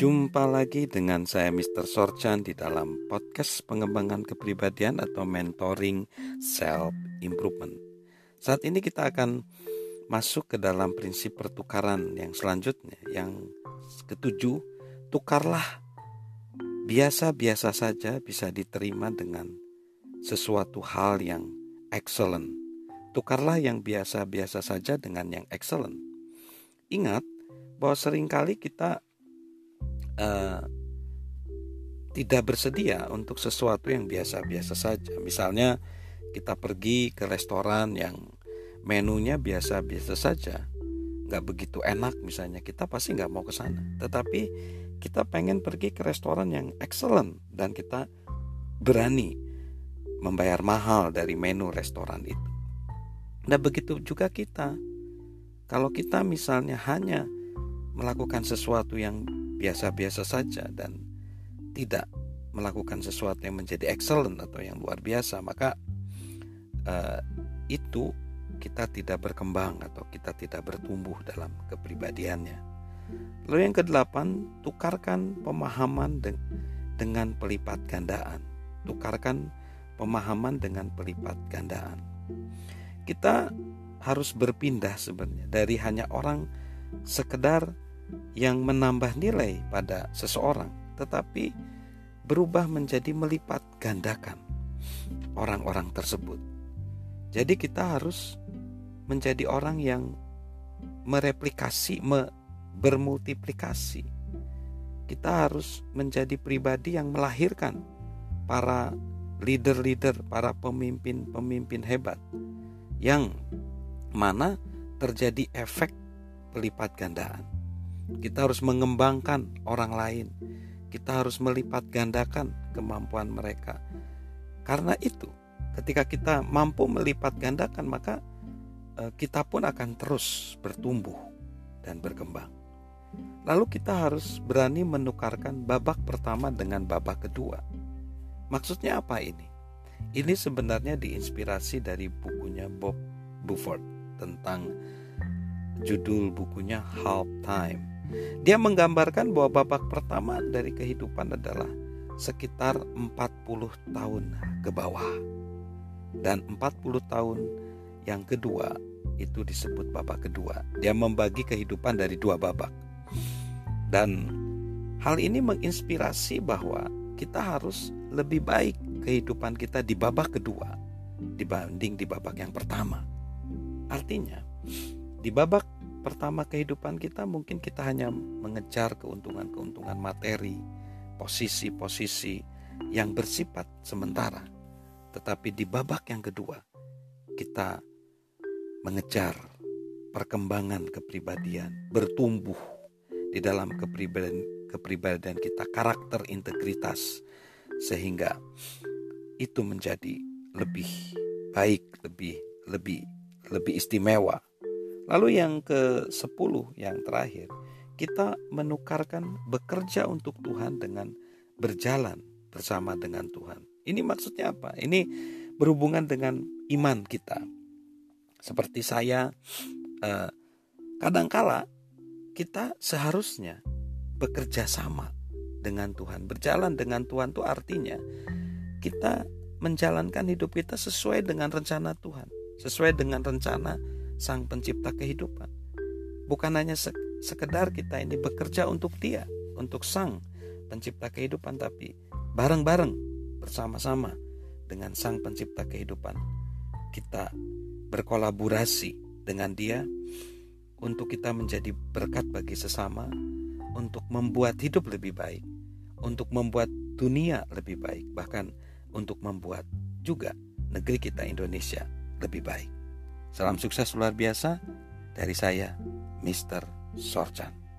Jumpa lagi dengan saya Mr. Sorchan di dalam podcast pengembangan kepribadian atau mentoring self improvement. Saat ini kita akan masuk ke dalam prinsip pertukaran yang selanjutnya yang ketujuh, tukarlah biasa-biasa saja bisa diterima dengan sesuatu hal yang excellent. Tukarlah yang biasa-biasa saja dengan yang excellent. Ingat bahwa sering kali kita uh, tidak bersedia untuk sesuatu yang biasa-biasa saja. Misalnya kita pergi ke restoran yang menunya biasa-biasa saja, nggak begitu enak misalnya, kita pasti nggak mau ke sana. Tetapi kita pengen pergi ke restoran yang excellent dan kita berani membayar mahal dari menu restoran itu. Nah begitu juga kita. Kalau kita misalnya hanya melakukan sesuatu yang biasa-biasa saja dan tidak melakukan sesuatu yang menjadi excellent atau yang luar biasa, maka uh, itu kita tidak berkembang atau kita tidak bertumbuh dalam kepribadiannya. Lalu yang kedelapan, tukarkan pemahaman de dengan pelipat gandaan. Tukarkan pemahaman dengan pelipat gandaan. Kita harus berpindah sebenarnya dari hanya orang sekedar yang menambah nilai pada seseorang, tetapi berubah menjadi melipat gandakan orang-orang tersebut. Jadi kita harus menjadi orang yang mereplikasi, me, bermultiplikasi. Kita harus menjadi pribadi yang melahirkan para leader-leader, para pemimpin-pemimpin hebat yang mana terjadi efek pelipat gandaan. Kita harus mengembangkan orang lain. Kita harus melipat gandakan kemampuan mereka. Karena itu, ketika kita mampu melipat gandakan, maka eh, kita pun akan terus bertumbuh dan berkembang. Lalu kita harus berani menukarkan babak pertama dengan babak kedua. Maksudnya apa ini? Ini sebenarnya diinspirasi dari bukunya Bob Bufford tentang judul bukunya Half Time dia menggambarkan bahwa babak pertama dari kehidupan adalah sekitar 40 tahun ke bawah. Dan 40 tahun yang kedua itu disebut babak kedua. Dia membagi kehidupan dari dua babak. Dan hal ini menginspirasi bahwa kita harus lebih baik kehidupan kita di babak kedua dibanding di babak yang pertama. Artinya, di babak pertama kehidupan kita mungkin kita hanya mengejar keuntungan-keuntungan materi, posisi-posisi yang bersifat sementara. Tetapi di babak yang kedua, kita mengejar perkembangan kepribadian, bertumbuh di dalam kepribadian, kepribadian kita, karakter integritas sehingga itu menjadi lebih baik, lebih lebih lebih istimewa Lalu yang ke-10 yang terakhir, kita menukarkan bekerja untuk Tuhan dengan berjalan bersama dengan Tuhan. Ini maksudnya apa? Ini berhubungan dengan iman kita. Seperti saya eh, kadangkala kita seharusnya bekerja sama dengan Tuhan. Berjalan dengan Tuhan itu artinya kita menjalankan hidup kita sesuai dengan rencana Tuhan, sesuai dengan rencana Sang Pencipta kehidupan. Bukan hanya sekedar kita ini bekerja untuk Dia, untuk Sang Pencipta kehidupan, tapi bareng-bareng bersama-sama dengan Sang Pencipta kehidupan. Kita berkolaborasi dengan Dia untuk kita menjadi berkat bagi sesama, untuk membuat hidup lebih baik, untuk membuat dunia lebih baik, bahkan untuk membuat juga negeri kita Indonesia lebih baik. Salam sukses luar biasa dari saya, Mr. Sorchan.